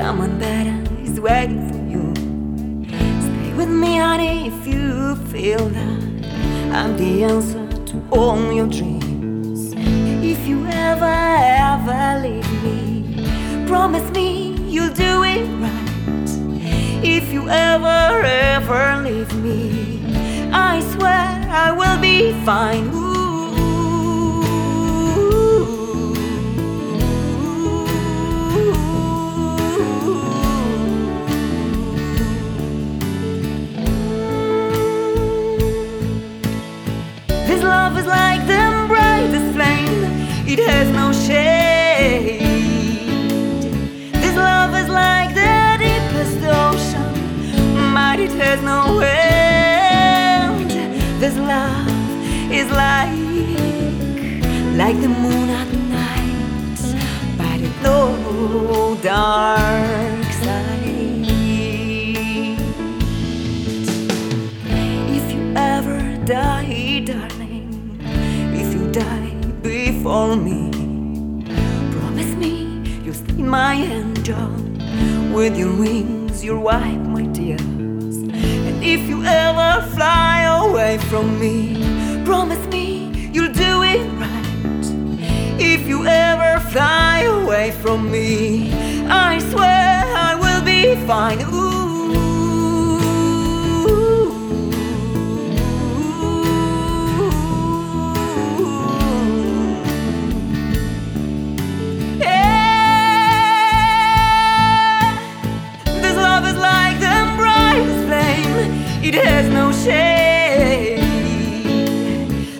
is waiting for you. Stay with me, honey, if you feel that I'm the answer to all your dreams. If you ever, ever leave me, promise me you'll do it right. If you ever, ever leave me, I swear I will be fine. Love is like the brightest flame, it has no shade. This love is like the deepest ocean, but it has no end. This love is like, like the moon at night, but it no dark die before me, promise me you'll stay my angel. With your wings, you'll my tears. And if you ever fly away from me, promise me you'll do it right. If you ever fly away from me, I swear I will be fine. Ooh. No shade.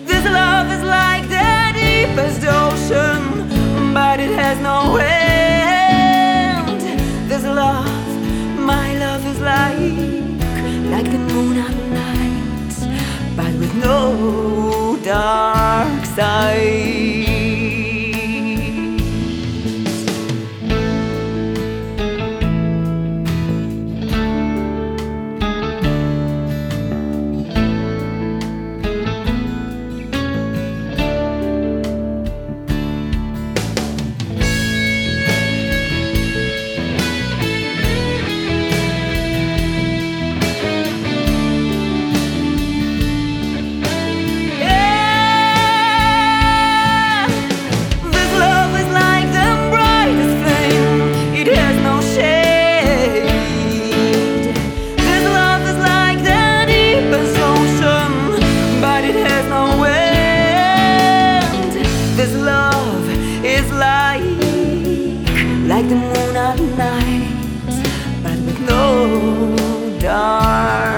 This love is like the deepest ocean, but it has no end. like the moon at night, but with no dark.